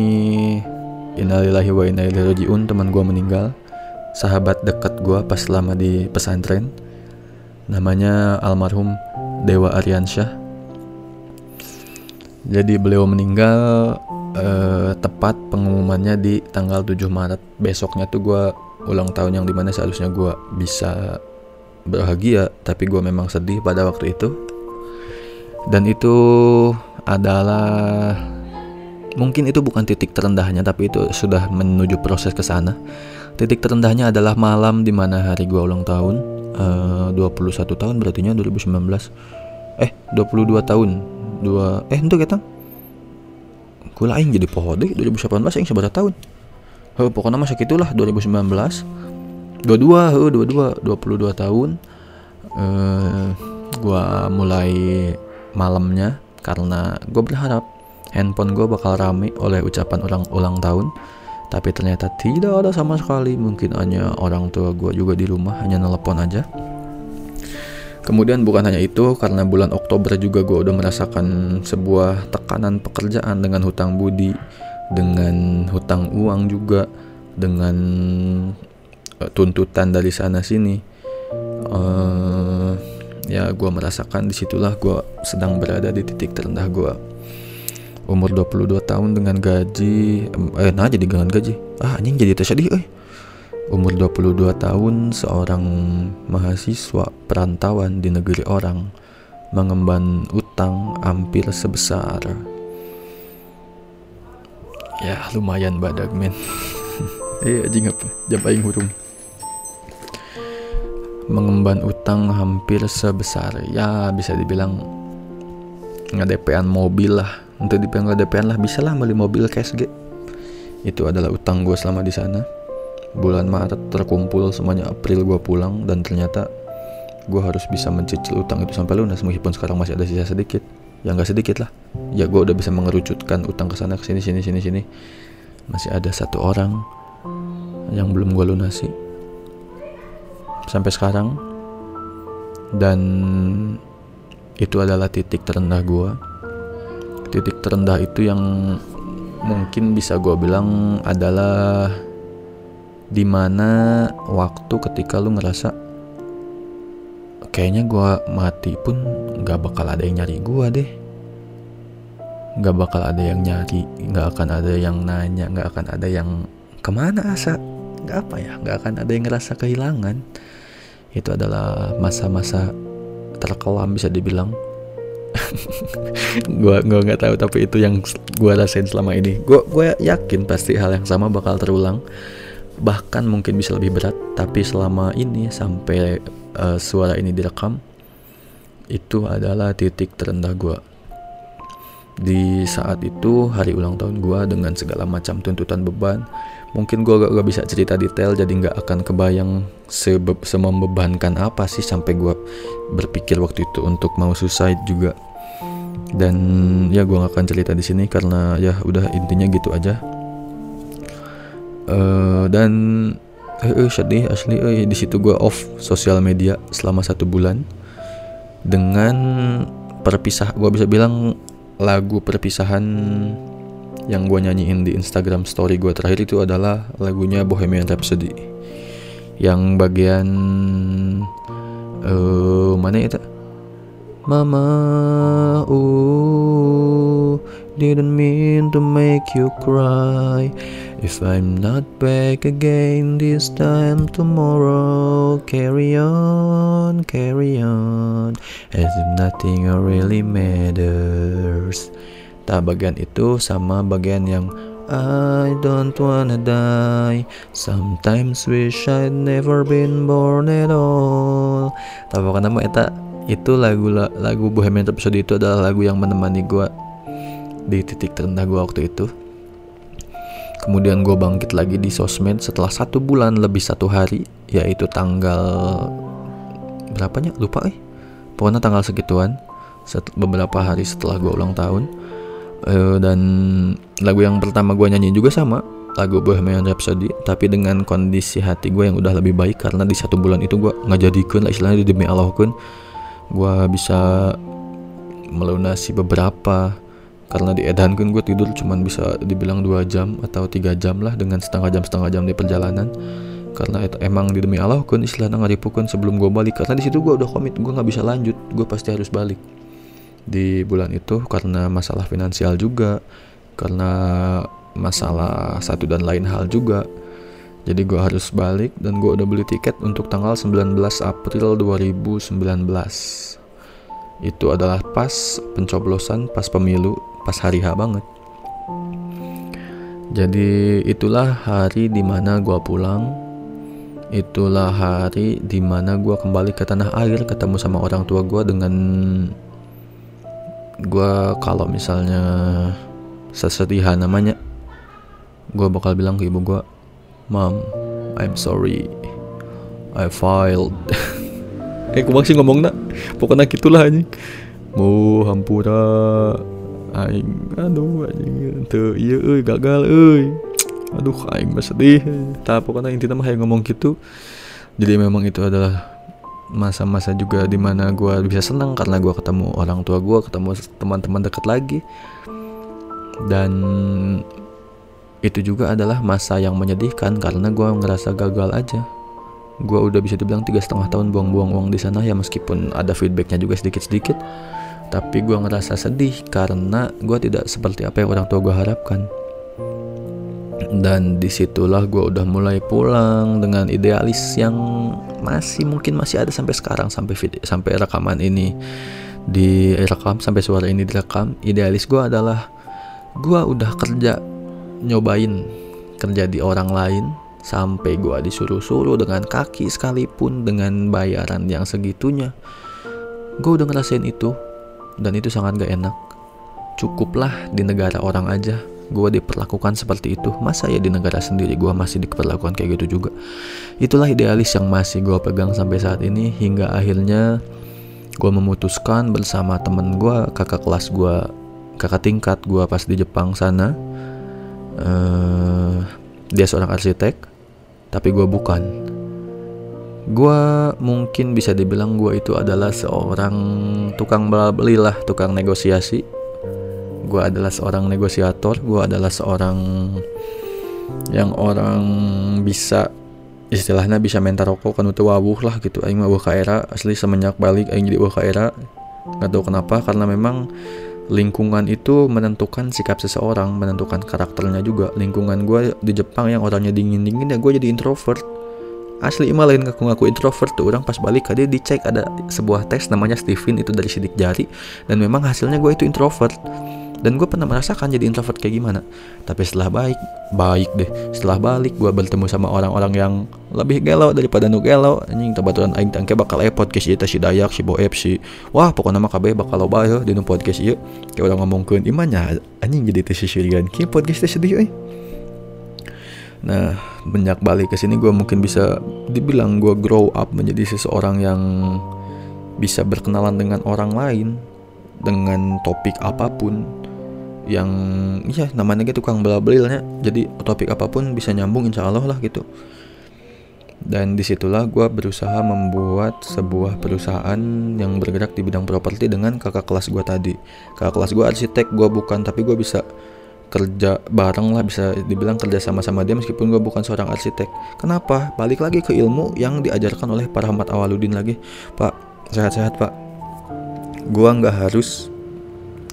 Innalillahi wa inna ilaihi rajiun teman gue meninggal. Sahabat dekat gue pas lama di pesantren namanya almarhum Dewa Aryansyah. Jadi beliau meninggal uh, tepat pengumumannya di tanggal 7 Maret. Besoknya tuh gue ulang tahun yang di mana seharusnya gue bisa bahagia tapi gue memang sedih pada waktu itu. Dan itu adalah mungkin itu bukan titik terendahnya tapi itu sudah menuju proses ke sana. Titik terendahnya adalah malam di mana hari gue ulang tahun. Eh, uh, 21 tahun berarti 2019 eh 22 tahun. Dua eh itu kita Kula aing jadi poho deh 2018 aing seberapa tahun. Heuh pokoknya masa gitulah 2019. Dua-dua, heuh dua-dua 22 tahun. Eh mulai malamnya karena gue berharap handphone gue bakal rame oleh ucapan ulang ulang tahun tapi ternyata tidak ada sama sekali mungkin hanya orang tua gue juga di rumah hanya nelpon aja Kemudian bukan hanya itu, karena bulan Oktober juga gue udah merasakan sebuah tekanan pekerjaan dengan hutang budi, dengan hutang uang juga, dengan uh, tuntutan dari sana sini. Uh, ya gue merasakan di situlah gue sedang berada di titik terendah gue. Umur 22 tahun dengan gaji, eh nah jadi dengan gaji. Ah anjing jadi tersedih eh. Umur 22 tahun, seorang mahasiswa perantauan di negeri orang mengemban utang hampir sebesar. Ya lumayan badak men eh anjing apa? Jam aing hurung. Mengemban utang hampir sebesar. Ya bisa dibilang ngadepean mobil lah. Untuk dibilang ngadepean lah bisa lah beli mobil cash gitu itu adalah utang gue selama di sana bulan Maret terkumpul semuanya April gue pulang dan ternyata gue harus bisa mencicil utang itu sampai lunas meskipun sekarang masih ada sisa sedikit. Ya nggak sedikit lah. Ya gue udah bisa mengerucutkan utang ke sana ke sini sini sini sini. Masih ada satu orang yang belum gue lunasi sampai sekarang. Dan itu adalah titik terendah gue titik terendah itu yang mungkin bisa gue bilang adalah di mana waktu ketika lu ngerasa kayaknya gue mati pun gak bakal ada yang nyari gue deh. Gak bakal ada yang nyari gak akan ada yang nanya gak akan ada yang ke mana asa. Gak apa ya gak akan ada yang ngerasa kehilangan. Itu adalah masa-masa terkelam bisa dibilang. Gue gue nggak tahu tapi itu yang gue rasain selama ini. Gue gue yakin pasti hal yang sama bakal terulang bahkan mungkin bisa lebih berat tapi selama ini sampai uh, suara ini direkam itu adalah titik terendah gue di saat itu hari ulang tahun gue dengan segala macam tuntutan beban mungkin gue gak, gak bisa cerita detail jadi nggak akan kebayang sebe semembebankan apa sih sampai gue berpikir waktu itu untuk mau suicide juga. Dan ya gue gak akan cerita di sini karena ya udah intinya gitu aja uh, dan eh, eh sedih asli eh di situ gue off sosial media selama satu bulan dengan perpisah gue bisa bilang lagu perpisahan yang gue nyanyiin di Instagram story gue terakhir itu adalah lagunya Bohemian Rhapsody. Yang bagian uh, mana itu Mama ooh didn't mean to make you cry If I'm not back again this time tomorrow, carry on, carry on, as if nothing really matters. Tak bagian itu sama bagian yang I don't wanna die. Sometimes wish I'd never been born at all. Tak apa nama eta itu lagu lagu Bohemian Rhapsody itu adalah lagu yang menemani gue di titik terendah gue waktu itu Kemudian gue bangkit lagi di sosmed setelah satu bulan lebih satu hari, yaitu tanggal berapanya lupa eh. Pokoknya tanggal segituan, beberapa hari setelah gue ulang tahun. Uh, dan lagu yang pertama gue nyanyi juga sama lagu Bohemian Rhapsody tapi dengan kondisi hati gue yang udah lebih baik karena di satu bulan itu gue nggak jadikan lah istilahnya demi Allah kun gue bisa melunasi beberapa karena di Edan kan gue tidur cuman bisa dibilang dua jam atau tiga jam lah dengan setengah jam setengah jam di perjalanan. Karena itu emang di demi Allah kan istilahnya ngaripukan sebelum gue balik. Karena di situ gue udah komit gue nggak bisa lanjut gue pasti harus balik. Di bulan itu karena masalah finansial juga karena masalah satu dan lain hal juga. Jadi gue harus balik dan gue udah beli tiket untuk tanggal 19 April 2019 itu adalah pas pencoblosan pas pemilu pas hari H banget. Jadi itulah hari di mana gue pulang. Itulah hari di mana gue kembali ke tanah air ketemu sama orang tua gue dengan gue kalau misalnya sesedihan namanya gue bakal bilang ke ibu gue mom I'm sorry I filed eh gue masih ngomong nak pokoknya gitulah anjing. Mau hampura aing aduh anjing. Tuh iya euy gagal euy. Aduh aing mah sedih. Tapi pokoknya intinya mah ngomong gitu. Jadi memang itu adalah masa-masa juga di mana gue bisa senang karena gue ketemu orang tua gue ketemu teman-teman dekat lagi. Dan itu juga adalah masa yang menyedihkan karena gue ngerasa gagal aja. Gue udah bisa dibilang tiga setengah tahun buang-buang uang di sana ya meskipun ada feedbacknya juga sedikit-sedikit tapi gue ngerasa sedih karena gue tidak seperti apa yang orang tua gue harapkan. Dan di situlah gue udah mulai pulang dengan idealis yang masih mungkin masih ada sampai sekarang sampai video, sampai rekaman ini. Direkam sampai suara ini direkam. Idealis gue adalah gue udah kerja nyobain kerja di orang lain sampai gue disuruh-suruh dengan kaki sekalipun dengan bayaran yang segitunya. Gue udah ngerasain itu dan itu sangat gak enak. Cukuplah di negara orang aja. Gue diperlakukan seperti itu. Masa ya di negara sendiri gue masih diperlakukan kayak gitu juga? Itulah idealis yang masih gue pegang sampai saat ini. Hingga akhirnya gue memutuskan bersama temen gue kakak kelas gue kakak tingkat gue pas di Jepang sana. Uh, dia seorang arsitek tapi gue bukan gue mungkin bisa dibilang gue itu adalah seorang tukang beli lah tukang negosiasi. Gue adalah seorang negosiator gue adalah seorang yang orang bisa istilahnya bisa mentar rokok kan itu wawuh lah gitu. Aing mah era asli semenjak balik aing jadi era. Nggak tahu kenapa karena memang lingkungan itu menentukan sikap seseorang menentukan karakternya juga. Lingkungan gue di Jepang yang orangnya dingin dingin ya gue jadi introvert asli imah lain ngaku ngaku introvert tuh. Orang pas balik dia dicek ada sebuah tes namanya Steven itu dari sidik jari. Dan memang hasilnya gue itu introvert. Dan gue pernah merasakan jadi introvert kayak gimana. Tapi setelah baik baik deh. Setelah balik gue bertemu sama orang-orang yang lebih gelo daripada nu gelo anjing kebetulan aing tangke bakal eh podcast ieu si Dayak si Boeb si wah pokoknya mah kabeh bakal loba ya di nu podcast ieu. Kayak orang ngomongkeun imannya anjing jadi teh sisirian ki podcast teh sedih euy Nah, banyak balik ke sini gue mungkin bisa dibilang gue grow up menjadi seseorang yang bisa berkenalan dengan orang lain dengan topik apa pun yang iya namanya gitu tukang bela belilnya jadi topik apa pun bisa nyambung insya Allah lah gitu. Dan di situlah gue berusaha membuat sebuah perusahaan yang bergerak di bidang properti dengan kakak kelas gue tadi. Kakak kelas gue arsitek gue bukan tapi gue bisa kerja bareng lah bisa dibilang kerja sama-sama dia meskipun gue bukan seorang arsitek. Kenapa? Balik lagi ke ilmu yang diajarkan oleh Pak Rahmat Awaludin lagi. Pak sehat-sehat Pak. Gue nggak harus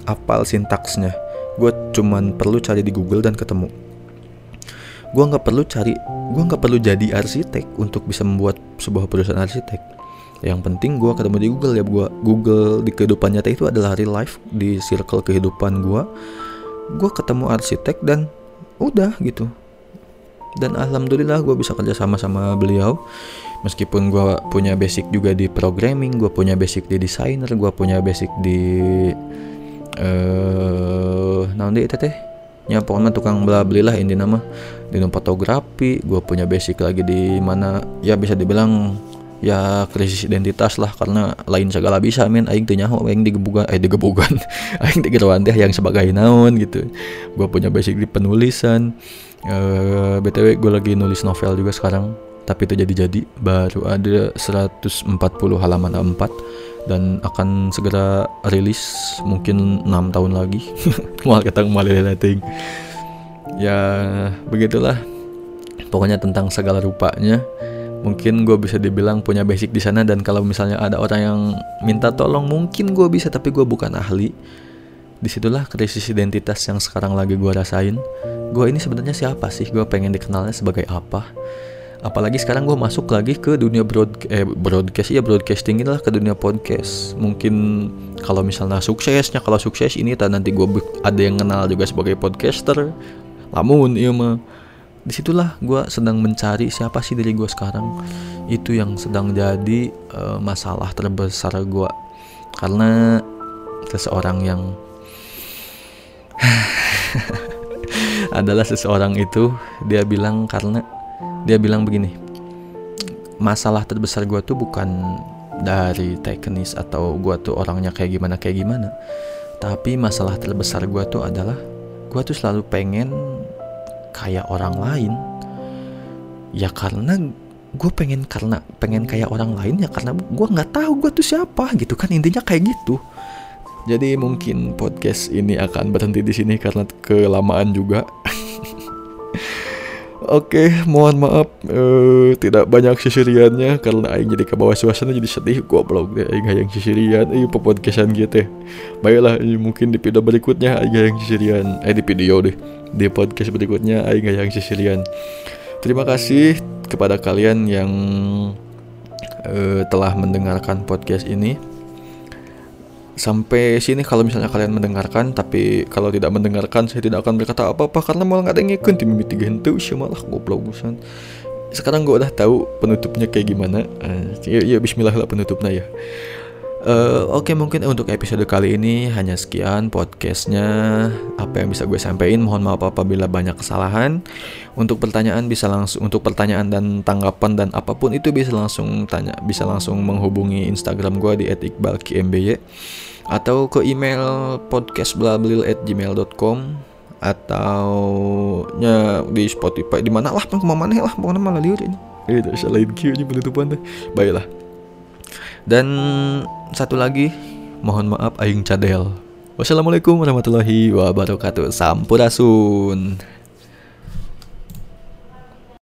apal sintaksnya. Gue cuman perlu cari di Google dan ketemu. Gue nggak perlu cari gue nggak perlu jadi arsitek untuk bisa membuat sebuah perusahaan arsitek. Yang penting gue ketemu di Google ya. Gue Google di kehidupan nyata itu adalah real life di circle kehidupan gue gue ketemu arsitek dan udah gitu. Dan alhamdulillah gue bisa kerja sama sama beliau. Meskipun gue punya basic juga di programming gue punya basic di desainer gue punya basic di eh uh, itu teh? Ya pokoknya tukang bela belilah ini nama. Di fotografi gue punya basic lagi di mana ya bisa dibilang ya krisis identitas lah karena lain segala bisa min aing teh nyaho aing digebugan eh digebugan. Aing digeruan teh yang sebagai naon gitu. Gue punya basic di penulisan. Uh, btw gue lagi nulis novel juga sekarang. Tapi itu jadi-jadi. Baru ada 140 halaman A4 dan akan segera rilis mungkin enam tahun lagi. Ketang mal letting ya begitulah. Pokoknya tentang segala rupanya mungkin gue bisa dibilang punya basic di sana dan kalau misalnya ada orang yang minta tolong mungkin gue bisa tapi gue bukan ahli. Di situlah krisis identitas yang sekarang lagi gue rasain. Gue ini sebenarnya siapa sih? Gue pengen dikenalnya sebagai apa? Apalagi sekarang gue masuk lagi ke dunia broad eh, broadcast. Ya broadcasting inilah ke dunia podcast. Mungkin kalau misalnya suksesnya kalau sukses ini tak nanti gue ada yang kenal juga sebagai podcaster. Lamun iya mah di situlah gue sedang mencari siapa sih diri gue sekarang. Itu yang sedang jadi uh, masalah terbesar gue karena seseorang yang adalah seseorang itu dia bilang karena dia bilang begini masalah terbesar gue tuh bukan dari teknis atau gue tuh orangnya kayak gimana kayak gimana. Tapi masalah terbesar gue tuh adalah gue tuh selalu pengen kayak orang lain ya karena gue pengen karena pengen kayak orang lain ya karena gue nggak tahu gue tuh siapa gitu kan. Intinya kayak gitu. Jadi mungkin podcast ini akan berhenti di sini karena kelamaan juga Oke, mohon maaf uh, tidak banyak sisiriannya karena aing jadi ke bawah suasana jadi sedih goblok deh aing yang sisirian ieu podcastan gitu. Baiklah, mungkin di video berikutnya aing yang sisirian. Eh di video deh. Di podcast berikutnya aing yang sisirian. Terima kasih kepada kalian yang uh, telah mendengarkan podcast ini sampai sini kalau misalnya kalian mendengarkan tapi kalau tidak mendengarkan saya tidak akan berkata apa-apa karena malah nggak ada yang mimpi tiga hentu malah goblok busan sekarang gue udah tahu penutupnya kayak gimana. Uh, ya, ya Bismillah lah penutupnya ya Uh, Oke okay, mungkin untuk episode kali ini hanya sekian podcastnya. Apa yang bisa gue sampaikan mohon maaf apabila banyak kesalahan. Untuk pertanyaan bisa langsung untuk pertanyaan dan tanggapan dan apa pun itu bisa langsung tanya bisa langsung menghubungi Instagram gue di @iqbalkimby atau ke email podcastblablil@gmail.com atau nya di Spotify. Di mana lah ke mana lah pokoknya malah liur ini. Itu selain Q penutupan deh baiklah dan satu lagi, mohon maaf aing cadel. Wassalamualaikum warahmatullahi wabarakatuh. Sampurasun.